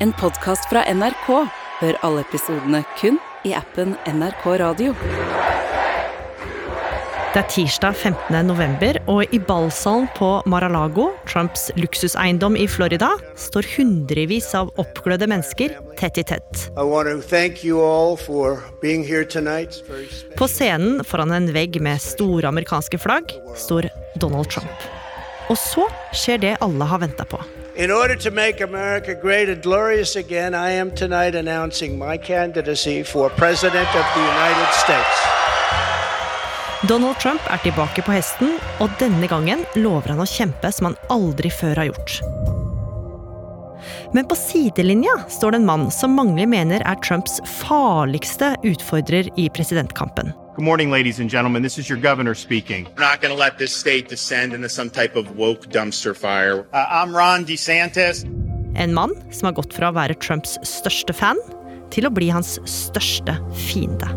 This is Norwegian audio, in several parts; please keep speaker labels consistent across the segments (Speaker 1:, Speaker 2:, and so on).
Speaker 1: En podkast fra NRK. Hør alle episodene kun i appen NRK Radio.
Speaker 2: Det er tirsdag 15. november, og i ballsalen på Mar-a-Lago, Trumps luksuseiendom i Florida, står hundrevis av oppglødde mennesker tett i tett.
Speaker 3: I want to thank you for being here tonight. It's.
Speaker 2: På scenen foran en vegg med store amerikanske flagg står Donald Trump. Og så skjer det alle har venta på.
Speaker 3: In order to make America great and glorious again, I am tonight announcing my candidacy for President of the United States.
Speaker 2: Donald Trump er tilbake på hesten, og denne gangen lover han å kjempe som han aldri før har gjort. Men på sidelinja står det en mann som mange mener er Trumps farligste utfordrer i presidentkampen.
Speaker 4: Good morning, ladies and gentlemen. This is your governor speaking.
Speaker 5: We're not going to let this state descend into some type of woke dumpster fire.
Speaker 6: Uh, I'm Ron DeSantis.
Speaker 2: En mann som har gått fra å være Trumps største fan til å bli hans største fiende.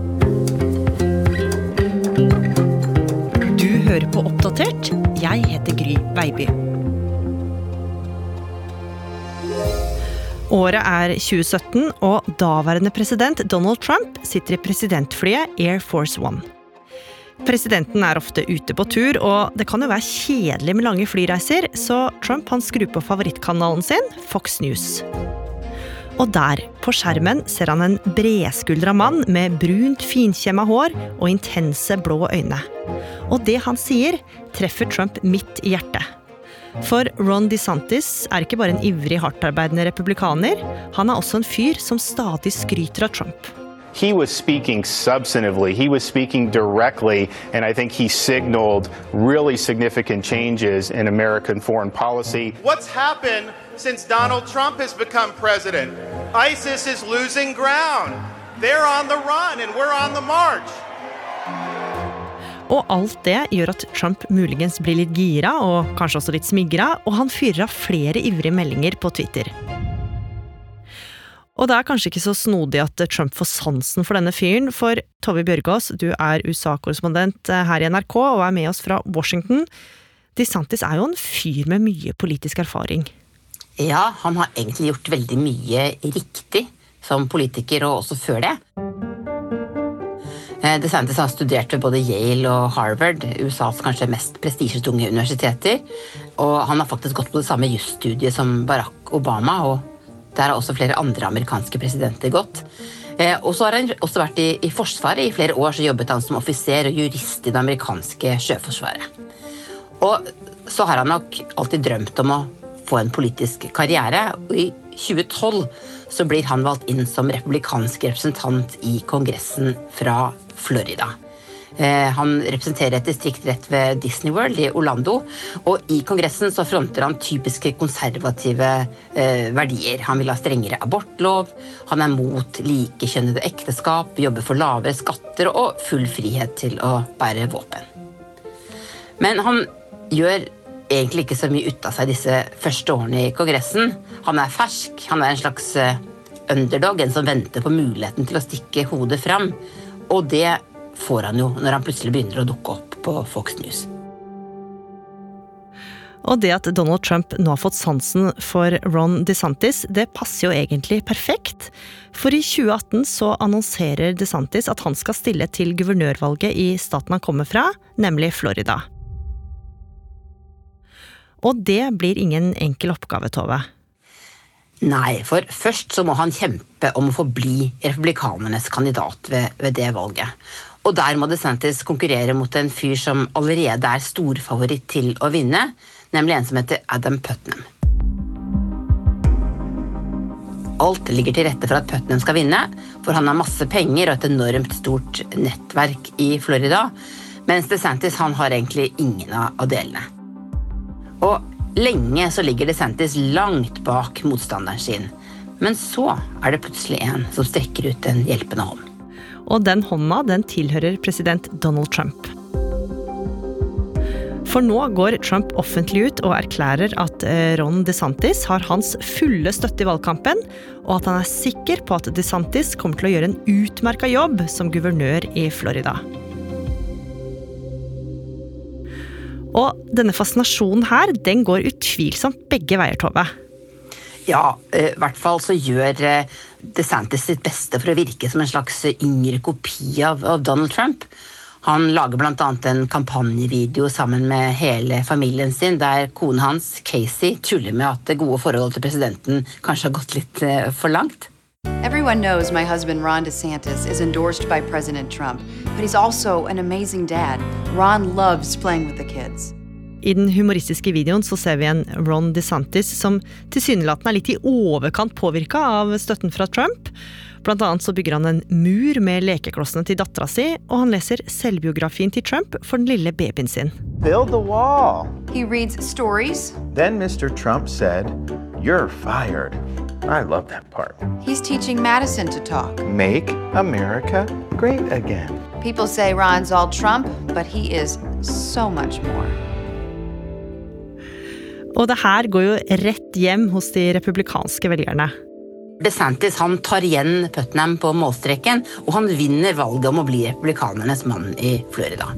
Speaker 2: Du hører på Oppdatert. Jeg heter Gry Veiby. Året er 2017, og daværende president Donald Trump sitter i presidentflyet Air Force One. Presidenten er ofte ute på tur, og det kan jo være kjedelig med lange flyreiser, så Trump han skrur på favorittkanalen sin, Fox News. Og der, på skjermen, ser han en bredskuldra mann med brunt, finkjemma hår og intense blå øyne. Og det han sier, treffer Trump midt i hjertet. For Ron DeSantis er ikke bare en ivrig, hardtarbeidende republikaner. Han er også en fyr som stadig skryter av Trump.
Speaker 4: He was speaking substantively, he was speaking directly, and I think he signaled really significant changes in American foreign policy.
Speaker 5: What's happened since Donald Trump has become president? ISIS is losing ground. They're on the run and we're on the march.
Speaker 2: Og alt det gjør at Trump muligens blir litt gira, og kanskje også litt smigra, og han fyrer av flere ivrige meldinger på Twitter. Og det er kanskje ikke så snodig at Trump får sansen for denne fyren, for Tove Bjørgaas, du er USA-korrespondent her i NRK og er med oss fra Washington. DeSantis er jo en fyr med mye politisk erfaring.
Speaker 7: Ja, han har egentlig gjort veldig mye riktig som politiker, og også før det. Eh, DeSantis har studert ved både Yale og Harvard, USAs kanskje mest prestisjetunge universiteter. Og han har faktisk gått på det samme jusstudiet som Barack Obama, og der har også flere andre amerikanske presidenter gått. Eh, og så har han også vært i, i Forsvaret. I flere år så jobbet han som offiser og jurist i det amerikanske sjøforsvaret. Og så har han nok alltid drømt om å få en politisk karriere. Og i 2012 så blir han valgt inn som republikansk representant i Kongressen fra Florida. Eh, han representerer et distrikt rett ved Disney World i Orlando. Og i Kongressen så fronter han typiske konservative eh, verdier. Han vil ha strengere abortlov, han er mot likekjønnede ekteskap, jobber for lavere skatter og full frihet til å bære våpen. Men han gjør egentlig ikke så mye ut av seg disse første årene i Kongressen. Han er fersk, han er en slags eh, underdog, en som venter på muligheten til å stikke hodet fram. Og det får han jo når han plutselig begynner å dukke opp på Fox News.
Speaker 2: Og det at Donald Trump nå har fått sansen for Ron DeSantis, det passer jo egentlig perfekt. For i 2018 så annonserer DeSantis at han skal stille til guvernørvalget i staten han kommer fra, nemlig Florida. Og det blir ingen enkel oppgave, Tove.
Speaker 7: Nei, for først så må han kjempe om å få bli republikanernes kandidat ved, ved det valget. Og der må DeSantis konkurrere mot en fyr som allerede er storfavoritt til å vinne, nemlig en som heter Adam Putnam. Alt ligger til rette for at Putnam skal vinne, for han har masse penger og et enormt stort nettverk i Florida, mens DeSantis han har egentlig ingen av delene. Og lenge så ligger DeSantis langt bak motstanderen sin, men så er det plutselig en som strekker ut en hjelpende hånd.
Speaker 2: Og den hånda den tilhører president Donald Trump. For nå går Trump offentlig ut og erklærer at eh, Ron DeSantis har hans fulle støtte i valgkampen, og at han er sikker på at DeSantis kommer til å gjøre en utmerka jobb som guvernør i Florida. Og denne fascinasjonen her, den går utvilsomt begge veier, Tove.
Speaker 7: Ja, eh, i hvert fall så gjør eh, DeSantis sitt beste for å virke som en slags yngre kopi av, av Donald Trump. Han lager bl.a. en kampanjevideo sammen med hele familien sin, der konen hans, Casey, tuller med at det gode forholdet til presidenten kanskje har gått litt eh, for langt.
Speaker 8: Everyone knows my husband Ron DeSantis is endorsed by President Trump, but he's also an amazing dad. Ron loves playing with the kids.
Speaker 2: I den humoristiske videoen så ser vi en Ron DeSantis som tilsynelatende er litt i overkant påvirka av støtten fra Trump. Blant annet så bygger han en mur med lekeklossene til dattera si, og han leser selvbiografien til Trump for den lille babyen sin.
Speaker 9: Build the wall.
Speaker 8: He reads stories.
Speaker 9: Then Mr. Trump said, You're fired. I love that part.
Speaker 8: He's teaching Madison to talk.
Speaker 9: Make America great again.
Speaker 8: People say Ron's all Trump, but he is so much more.
Speaker 2: Og det her går jo rett hjem hos de republikanske velgerne.
Speaker 7: DeSantis han tar igjen Putnam på målstreken, og han vinner valget om å bli republikanernes mann i Florida.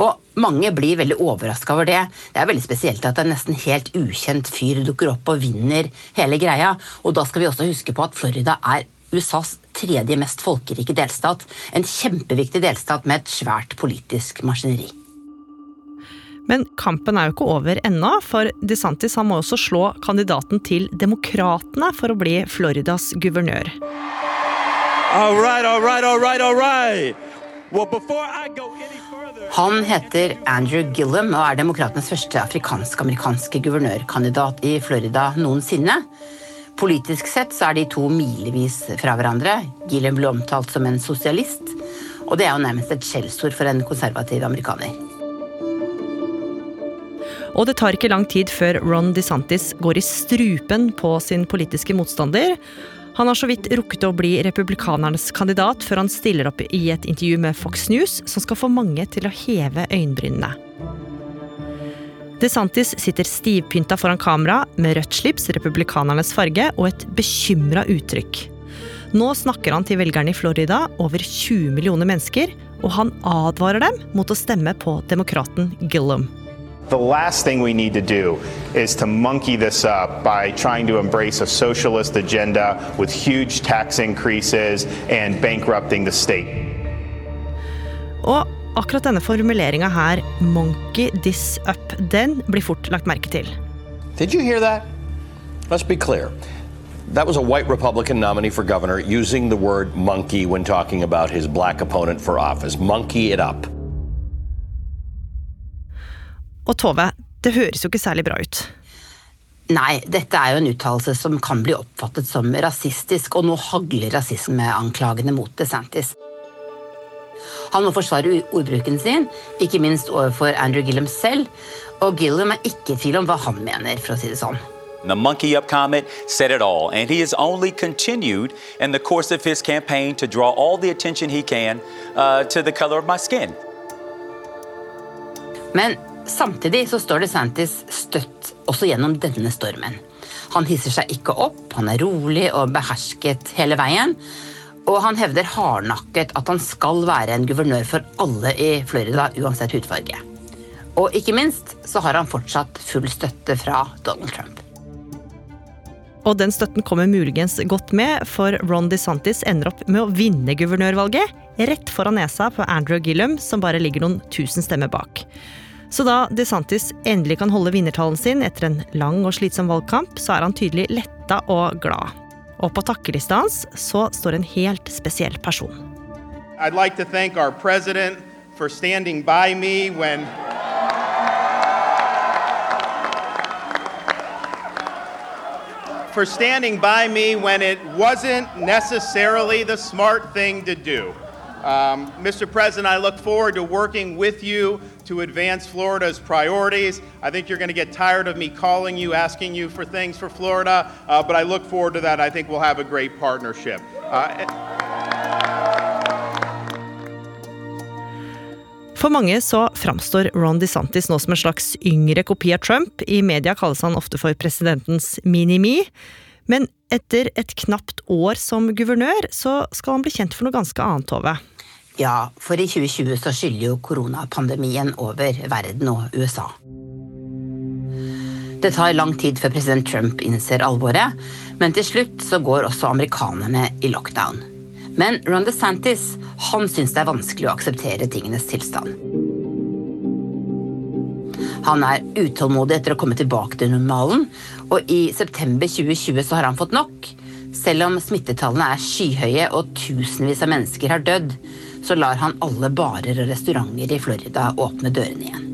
Speaker 7: Og Mange blir veldig overraska over det. Det er veldig spesielt at en nesten helt ukjent fyr dukker opp og vinner hele greia. Og da skal vi også huske på at Florida er USAs tredje mest folkerike delstat. En kjempeviktig delstat med et svært politisk maskineri.
Speaker 2: Men kampen er jo ikke over ennå, for DeSantis han må også slå kandidaten til Demokratene for å bli Floridas guvernør.
Speaker 10: All right, all right, all right, all right. Well, before I go any
Speaker 7: han heter Andrew Gillum og er demokratenes første afrikansk-amerikanske guvernørkandidat i Florida noensinne. Politisk sett så er de to milevis fra hverandre. Gillum ble omtalt som en sosialist, og det er jo nærmest et skjellsord for en konservativ amerikaner.
Speaker 2: Og det tar ikke lang tid før Ron DeSantis går i strupen på sin politiske motstander. Han har så vidt rukket å bli republikanernes kandidat før han stiller opp i et intervju med Fox News, som skal få mange til å heve øyenbrynene. DeSantis sitter stivpynta foran kamera med rødt slips, republikanernes farge, og et bekymra uttrykk. Nå snakker han til velgerne i Florida, over 20 millioner mennesker, og han advarer dem mot å stemme på demokraten Gillum.
Speaker 4: The last thing we need to do is to monkey this up by trying to embrace a socialist agenda with huge tax increases and bankrupting the state.
Speaker 2: Og akkurat denne formuleringa her, 'monkey this up', den blir fort lagt merke til.
Speaker 11: Did you hear that? Let's be clear. That was a white Republican nominee for governor using the word monkey when talking about his black opponent for office. Monkey it up.
Speaker 2: Og Tove, det høres jo ikke særlig bra ut.
Speaker 7: Nei, dette er jo en uttalelse som kan bli oppfattet som rasistisk, og nå hagler rasismeanklagene mot DeSantis. Han må forsvare ordbruken sin, ikke minst overfor Andrew Gillum selv, og Gillum er ikke i tvil om hva han mener, for å si det sånn.
Speaker 12: The monkey up comment said it all, and he has only continued in the course of his campaign to draw all the attention he can uh, to the color of my skin.
Speaker 7: Men Samtidig så står DeSantis støtt også gjennom denne stormen. Han hisser seg ikke opp, han er rolig og behersket hele veien. Og han hevder hardnakket at han skal være en guvernør for alle i Florida, uansett hudfarge. Og ikke minst så har han fortsatt full støtte fra Donald Trump.
Speaker 2: Og den støtten kommer muligens godt med, for Ron DeSantis ender opp med å vinne guvernørvalget, rett foran nesa på Andrew Gillum, som bare ligger noen tusen stemmer bak. Så da DeSantis endelig kan holde vinnertallen sin etter en lang og slitsom valgkamp, så er han tydelig letta og glad. Og på takkelista hans så står en helt spesiell person.
Speaker 5: I'd like to thank president for standing by me when for standing by me when it wasn't necessarily the smart thing to do. Um, Mr. President, I look forward to working with you to advance Florida's priorities. I think you're going to get tired of me calling you, asking you for things for Florida, uh, but I look forward to that. I think we'll have a great partnership. Uh,
Speaker 2: For mange så framstår Ron DeSantis nå som en slags yngre kopi av Trump. I media kalles han ofte for presidentens mini-me. Men etter et knapt år som guvernør, så skal han bli kjent for noe ganske annet, Tove.
Speaker 7: Ja, for i 2020 så skyller jo koronapandemien over verden og USA. Det tar lang tid før president Trump innser alvoret, men til slutt så går også amerikanerne i lockdown. Men Ron DeSantis han syns det er vanskelig å akseptere tingenes tilstand. Han er utålmodig etter å komme tilbake til normalen, og i september 2020 så har han fått nok. Selv om smittetallene er skyhøye og tusenvis av mennesker har dødd, så lar han alle barer og restauranter i Florida åpne dørene igjen.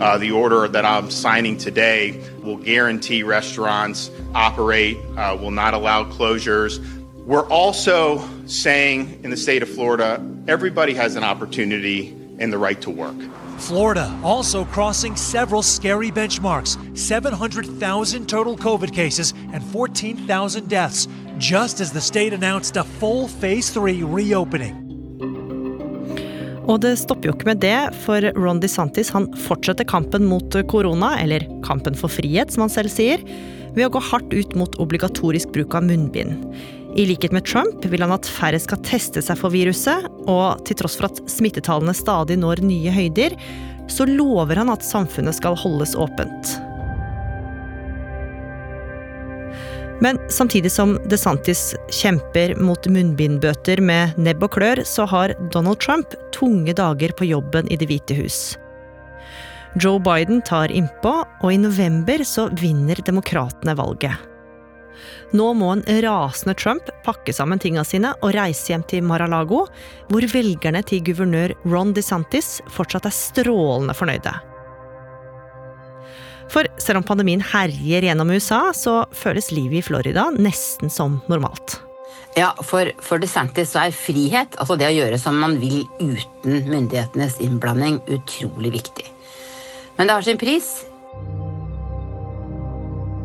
Speaker 5: Uh, the order that I'm signing today will guarantee restaurants operate, uh, will not allow closures. We're also saying in the state of Florida, everybody has an opportunity and the right to work.
Speaker 13: Florida also crossing several scary benchmarks 700,000 total COVID cases and 14,000 deaths, just as the state announced a full phase three reopening.
Speaker 2: Og det stopper jo ikke med det, for Ron DeSantis han fortsetter kampen mot korona, eller kampen for frihet, som han selv sier, ved å gå hardt ut mot obligatorisk bruk av munnbind. I likhet med Trump vil han at færre skal teste seg for viruset, og til tross for at smittetallene stadig når nye høyder, så lover han at samfunnet skal holdes åpent. Men samtidig som DeSantis kjemper mot munnbindbøter med nebb og klør, så har Donald Trump tunge dager på jobben i Det hvite hus. Joe Biden tar innpå, og i november så vinner demokratene valget. Nå må en rasende Trump pakke sammen tinga sine og reise hjem til Mar-a-Lago, hvor velgerne til guvernør Ron DeSantis fortsatt er strålende fornøyde. For selv om pandemien herjer gjennom USA, så føles livet i Florida nesten som normalt.
Speaker 7: Ja, for, for DeSantis så er frihet, altså det å gjøre som man vil uten myndighetenes innblanding, utrolig viktig. Men det har sin pris.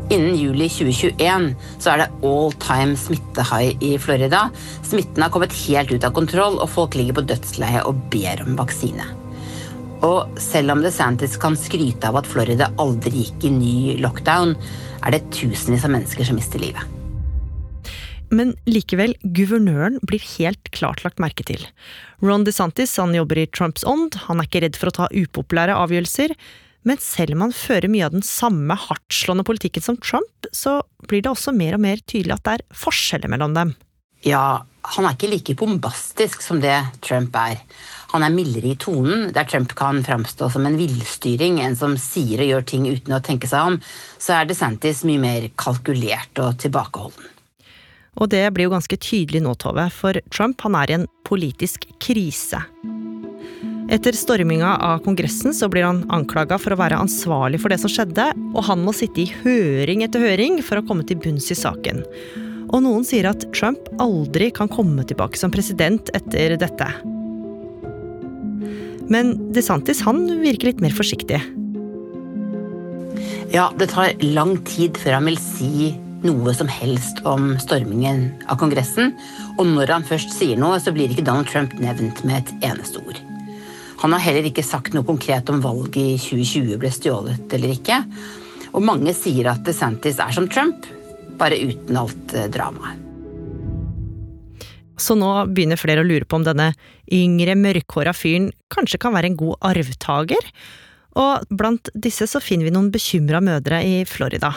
Speaker 7: Innen juli 2021 så er det all time smittehigh i Florida. Smitten har kommet helt ut av kontroll, og folk ligger på dødsleiet og ber om vaksine. Og selv om DeSantis kan skryte av at Florida aldri gikk i ny lockdown, er det tusenvis av mennesker som mister livet.
Speaker 2: Men likevel, guvernøren blir helt klart lagt merke til. Ron DeSantis han jobber i Trumps ånd, han er ikke redd for å ta upopulære avgjørelser. Men selv om han fører mye av den samme hardtslående politikken som Trump, så blir det også mer og mer tydelig at det er forskjeller mellom dem.
Speaker 7: Ja, han er ikke like bombastisk som det Trump er. Han er mildere i tonen, der Trump kan framstå som en villstyring, en som sier og gjør ting uten å tenke seg om, så er DeSantis mye mer kalkulert og tilbakeholden.
Speaker 2: Og det blir jo ganske tydelig nå, Tove, for Trump han er i en politisk krise. Etter storminga av Kongressen så blir han anklaga for å være ansvarlig for det som skjedde, og han må sitte i høring etter høring for å komme til bunns i saken. Og noen sier at Trump aldri kan komme tilbake som president etter dette. Men DeSantis han virker litt mer forsiktig.
Speaker 7: Ja, det tar lang tid før han vil si noe som helst om stormingen av Kongressen. Og når han først sier noe, så blir ikke Donald Trump nevnt med et eneste ord. Han har heller ikke sagt noe konkret om valget i 2020 ble stjålet eller ikke. Og mange sier at DeSantis er som Trump, bare uten alt eh, dramaet.
Speaker 2: Så nå begynner flere å lure på om denne yngre, mørkhåra fyren kanskje kan være en god arvtaker? Og blant disse så finner vi noen bekymra mødre i Florida.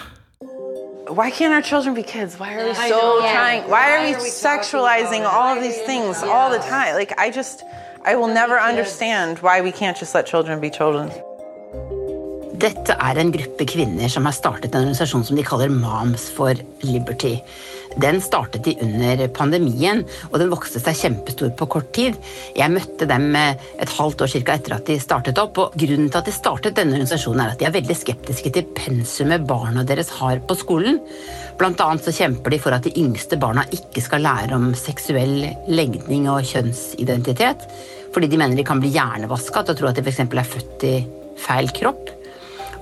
Speaker 14: Why can't our children be kids? Why are we so trying? Why are we sexualizing all of these things all the time? Like, I just, I will never understand why we can't just let children be children.
Speaker 7: Dette er en gruppe kvinner som har startet en organisasjon som de kaller Moms for Liberty. Den startet de under pandemien, og den vokste seg kjempestor på kort tid. Jeg møtte dem et halvt år cirka etter at de startet opp, og grunnen til at de startet denne organisasjonen er at de er veldig skeptiske til pensumet barna deres har på skolen. Blant annet så kjemper de for at de yngste barna ikke skal lære om seksuell legning og kjønnsidentitet, fordi de mener de kan bli hjernevaska til å tro at de f.eks. er født i feil kropp.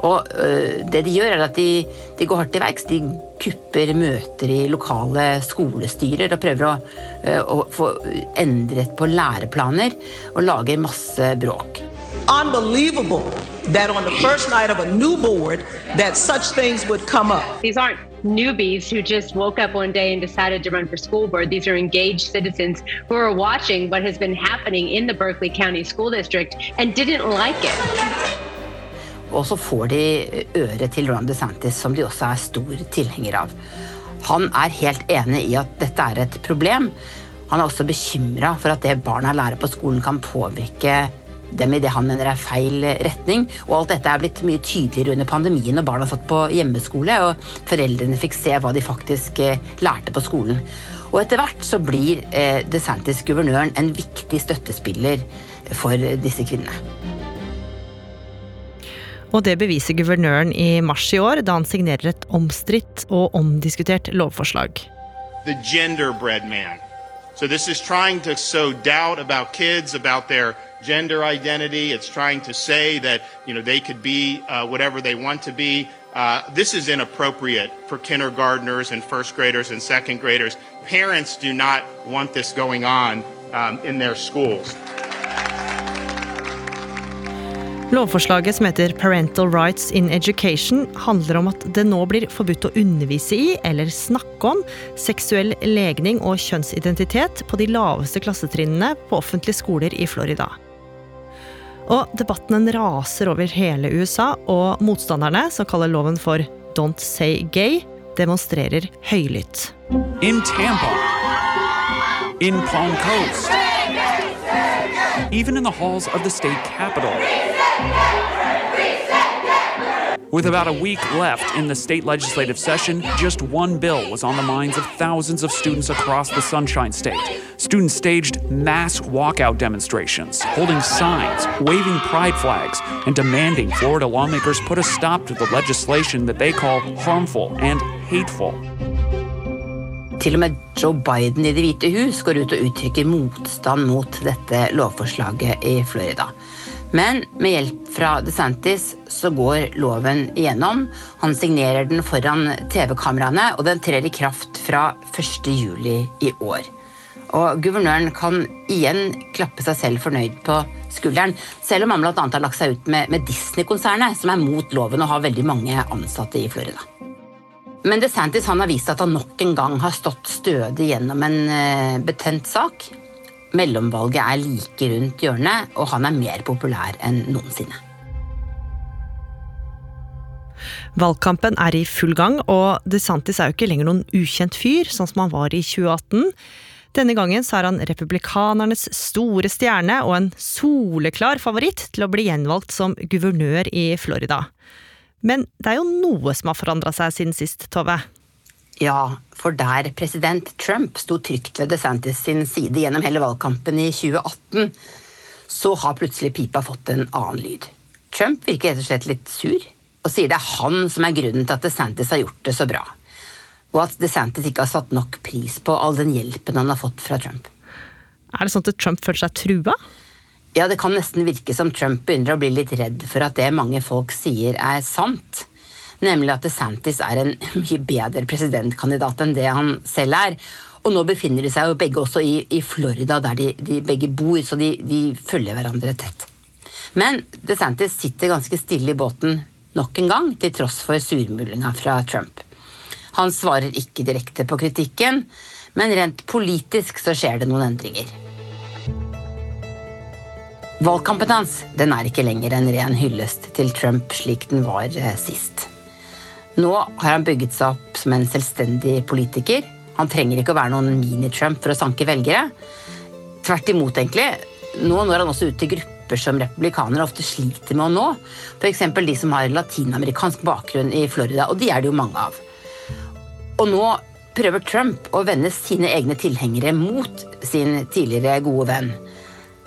Speaker 7: Og øh, det de gjør, er at de, de går hardt til verks. De kupper møter i lokale skolestyrer og prøver å, øh, å, få endret på læreplaner og lager masse bråk.
Speaker 15: Unbelievable that on the first night of a new board that such things would come up.
Speaker 16: These aren't newbies who just woke up one day and decided to run for school board. These are engaged citizens who are watching what has been happening in the Berkeley County School District and didn't like it.
Speaker 7: Og så får de øret til Ron DeSantis, som de også er stor tilhenger av. Han er helt enig i at dette er et problem. Han er også bekymra for at det barna lærer på skolen, kan påvirke dem i det han mener er feil retning. Og alt dette er blitt mye tydeligere under pandemien når barna satt på hjemmeskole og foreldrene fikk se hva de faktisk eh, lærte på skolen. Og etter hvert så blir eh, DeSantis guvernøren en viktig støttespiller for disse kvinnene.
Speaker 2: Og det beviser guvernøren i mars i år, da han signerer et omstridt og omdiskutert lovforslag.
Speaker 6: The. So this is trying to sow doubt about kids, about their gender identity. It's trying to say that you know they could be uh, whatever they want to be. Uh, this is inappropriate for kindergartners and first graders and second graders. Parents do not want this going on um, in their schools.
Speaker 2: Lovforslaget som heter Parental Rights in Education handler om at det nå blir forbudt å undervise i eller snakke om seksuell legning og kjønnsidentitet på de laveste klassetrinnene på offentlige skoler i Florida. Og debatten raser over hele USA, og motstanderne, som kaller loven for Don't Say Gay, demonstrerer høylytt.
Speaker 17: In Tampa, in Palm Coast, even in the halls of the state capitol. With about a week left in the state legislative session, just one bill was on the minds of thousands of students across the Sunshine State. Students staged mass walkout demonstrations, holding signs, waving pride flags, and demanding Florida lawmakers put a stop to the legislation that they call harmful and hateful.
Speaker 7: Med Joe Biden i Det hvite hus går ut og uttrykker motstand mot dette lovforslaget i Florida. Men med hjelp fra DeSantis så går loven igjennom. Han signerer den foran TV-kameraene, og den trer i kraft fra 1.7 i år. Og guvernøren kan igjen klappe seg selv fornøyd på skulderen, selv om han bl.a. har lagt seg ut med, med Disney-konsernet, som er mot loven og har veldig mange ansatte i Florida. Men DeSantis har vist at han nok en gang har stått stødig gjennom en uh, betent sak. Mellomvalget er like rundt hjørnet, og han er mer populær enn noensinne.
Speaker 2: Valgkampen er i full gang, og DeSantis er jo ikke lenger noen ukjent fyr, sånn som han var i 2018. Denne gangen så er han republikanernes store stjerne og en soleklar favoritt til å bli gjenvalgt som guvernør i Florida. Men det er jo noe som har forandra seg siden sist, Tove?
Speaker 7: Ja, for der president Trump sto trygt ved DeSantis sin side gjennom hele valgkampen i 2018, så har plutselig pipa fått en annen lyd. Trump virker rett og slett litt sur, og sier det er han som er grunnen til at DeSantis har gjort det så bra. Og at DeSantis ikke har satt nok pris på all den hjelpen han har fått fra Trump.
Speaker 2: Er det sånn at Trump føler seg trua?
Speaker 7: Ja, det kan nesten virke som Trump begynner å bli litt redd for at det mange folk sier er sant nemlig at DeSantis er en mye bedre presidentkandidat enn det han selv er. Og nå befinner de seg jo begge også i, i Florida, der de, de, begge bor, så de, de følger hverandre tett. Men DeSantis sitter ganske stille i båten nok en gang, til tross for surmulinga fra Trump. Han svarer ikke direkte på kritikken, men rent politisk så skjer det noen endringer. Valgkampen hans den er ikke lenger en ren hyllest til Trump slik den var eh, sist. Nå har han bygget seg opp som en selvstendig politiker. Han trenger ikke å være noen mini-Trump for å sanke velgere. Tvert imot, egentlig. Nå når han også ut til grupper som republikanere ofte sliter med å nå. F.eks. de som har latinamerikansk bakgrunn i Florida, og de er det jo mange av. Og nå prøver Trump å vende sine egne tilhengere mot sin tidligere gode venn.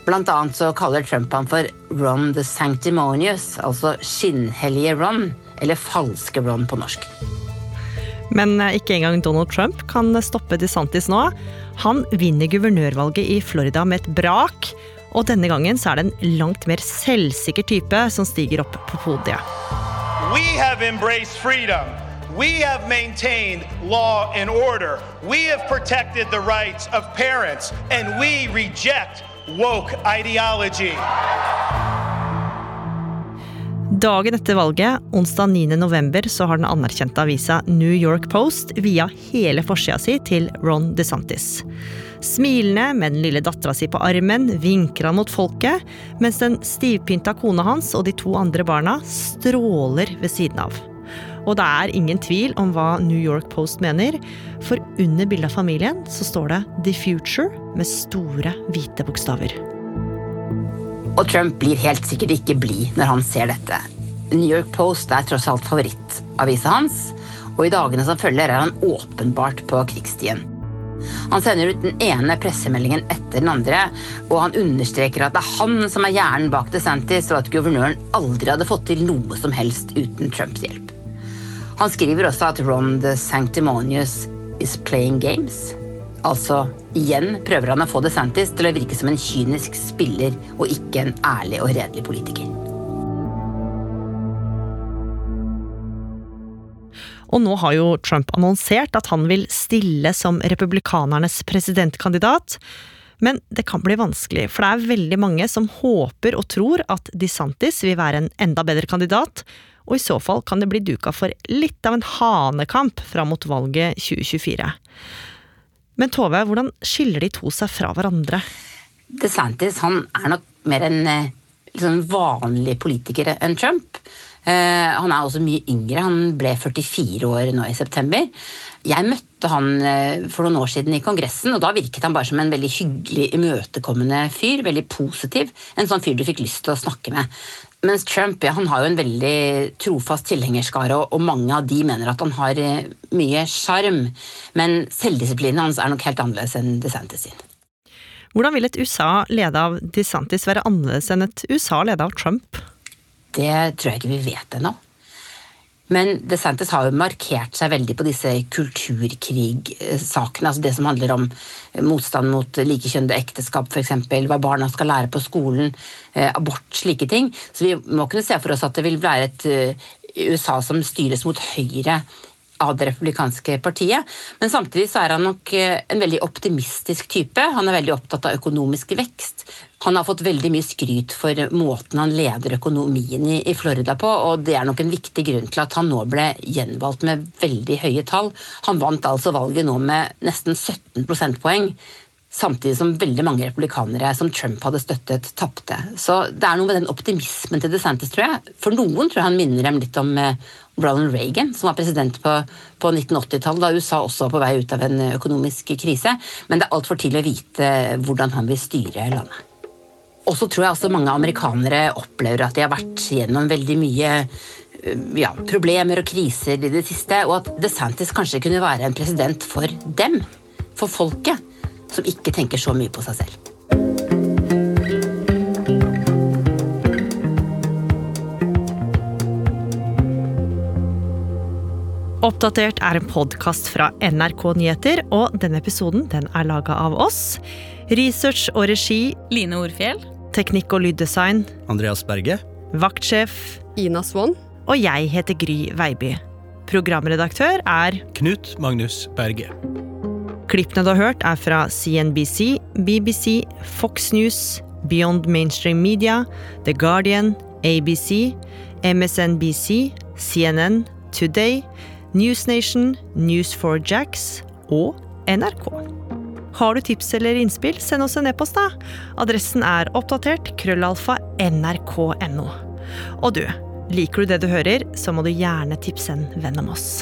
Speaker 7: Blant annet så kaller Trump han for Ron the Sanctimonious, altså skinnhellige Ron eller falske Ron på norsk.
Speaker 2: Men eh, ikke engang Donald Trump kan stoppe DeSantis nå. Han vinner guvernørvalget i Florida med et brak. Og denne gangen så er det en langt mer selvsikker type som stiger opp på podiet.
Speaker 6: We have embraced freedom. We have maintained law and order. We have protected the rights of parents. And we reject woke ideology.
Speaker 2: Dagen etter valget, onsdag 9. november, så har den anerkjente avisa New York Post via hele forsida si til Ron DeSantis. Smilende med den lille dattera si på armen vinker han mot folket, mens den stivpynta kona hans og de to andre barna stråler ved siden av. Og det er ingen tvil om hva New York Post mener, for under bildet av familien så står det The Future med store, hvite bokstaver.
Speaker 7: Og Trump blir helt sikkert ikke blid når han ser dette. New York Post er tross alt favorittavisa hans, og i dagene som følger er han åpenbart på krigsstien. Han sender ut den ene pressemeldingen etter den andre, og han understreker at det er han som er hjernen bak DeSantis, og at guvernøren aldri hadde fått til noe som helst uten Trumps hjelp. Han skriver også at Ron the Sanctimonious is playing games. Altså, igjen prøver han å få DeSantis til å virke som en kynisk spiller og ikke en ærlig og redelig politiker.
Speaker 2: Og nå har jo Trump annonsert at han vil stille som republikanernes presidentkandidat. Men det kan bli vanskelig, for det er veldig mange som håper og tror at DeSantis vil være en enda bedre kandidat, og i så fall kan det bli duka for litt av en hanekamp fram mot valget 2024. Men Tove, hvordan skiller de to seg fra hverandre?
Speaker 7: DeSantis han er nok mer en liksom vanlig politiker enn Trump. Uh, han er også mye yngre. Han ble 44 år nå i september. Jeg møtte han uh, for noen år siden i Kongressen, og da virket han bare som en veldig hyggelig, imøtekommende fyr. Veldig positiv. En sånn fyr du fikk lyst til å snakke med. Mens Trump ja, han har jo en veldig trofast tilhengerskare, og, og mange av de mener at han har uh, mye sjarm. Men selvdisiplinen hans er nok helt annerledes enn DeSantis sin.
Speaker 2: Hvordan vil et USA leda av DeSantis være annerledes enn et USA leda av Trump?
Speaker 7: Det tror jeg ikke vi vet ennå. Men DeSantis har jo markert seg veldig på disse kulturkrigsakene. altså Det som handler om motstand mot likekjønnede ekteskap, f.eks. Hva barna skal lære på skolen, abort, slike ting. Så vi må kunne se for oss at det vil være et USA som styres mot høyre av det republikanske partiet. Men samtidig så er han nok en veldig optimistisk type. Han er veldig opptatt av økonomisk vekst. Han har fått veldig mye skryt for måten han leder økonomien i, i Florida på, og det er nok en viktig grunn til at han nå ble gjenvalgt med veldig høye tall. Han vant altså valget nå med nesten 17 prosentpoeng. Samtidig som veldig mange republikanere som Trump hadde støttet, tapte. Så det er noe med den optimismen til DeSantis, tror jeg. For noen tror jeg han minner dem litt om Ronald Reagan, som var president på, på 1980-tallet, da USA også var på vei ut av en økonomisk krise. Men det er altfor tidlig å vite hvordan han vil styre landet. Og så tror jeg også mange amerikanere opplever at de har vært gjennom veldig mye ja, problemer og kriser i det siste, og at DeSantis kanskje kunne være en president for dem. For folket som ikke tenker så mye på seg selv.
Speaker 2: Oppdatert er en podkast fra NRK Nyheter, og denne episoden den er laga av oss. Research og regi
Speaker 18: Line Orfjell.
Speaker 2: Teknikk og lyddesign
Speaker 19: Andreas Berge.
Speaker 2: Vaktsjef
Speaker 18: Ina Swann.
Speaker 2: Og jeg heter Gry Veiby. Programredaktør er
Speaker 19: Knut Magnus Berge.
Speaker 2: Klippene du har hørt, er fra CNBC, BBC, Fox News, Beyond Mainstream Media, The Guardian, ABC, MSNBC, CNN, Today, Newsnation, News4 Jacks og NRK. Har du tips eller innspill, send oss en e-post, da. Adressen er oppdatert krøllalfa nrk.no. Og du, liker du det du hører, så må du gjerne tipse en venn om oss.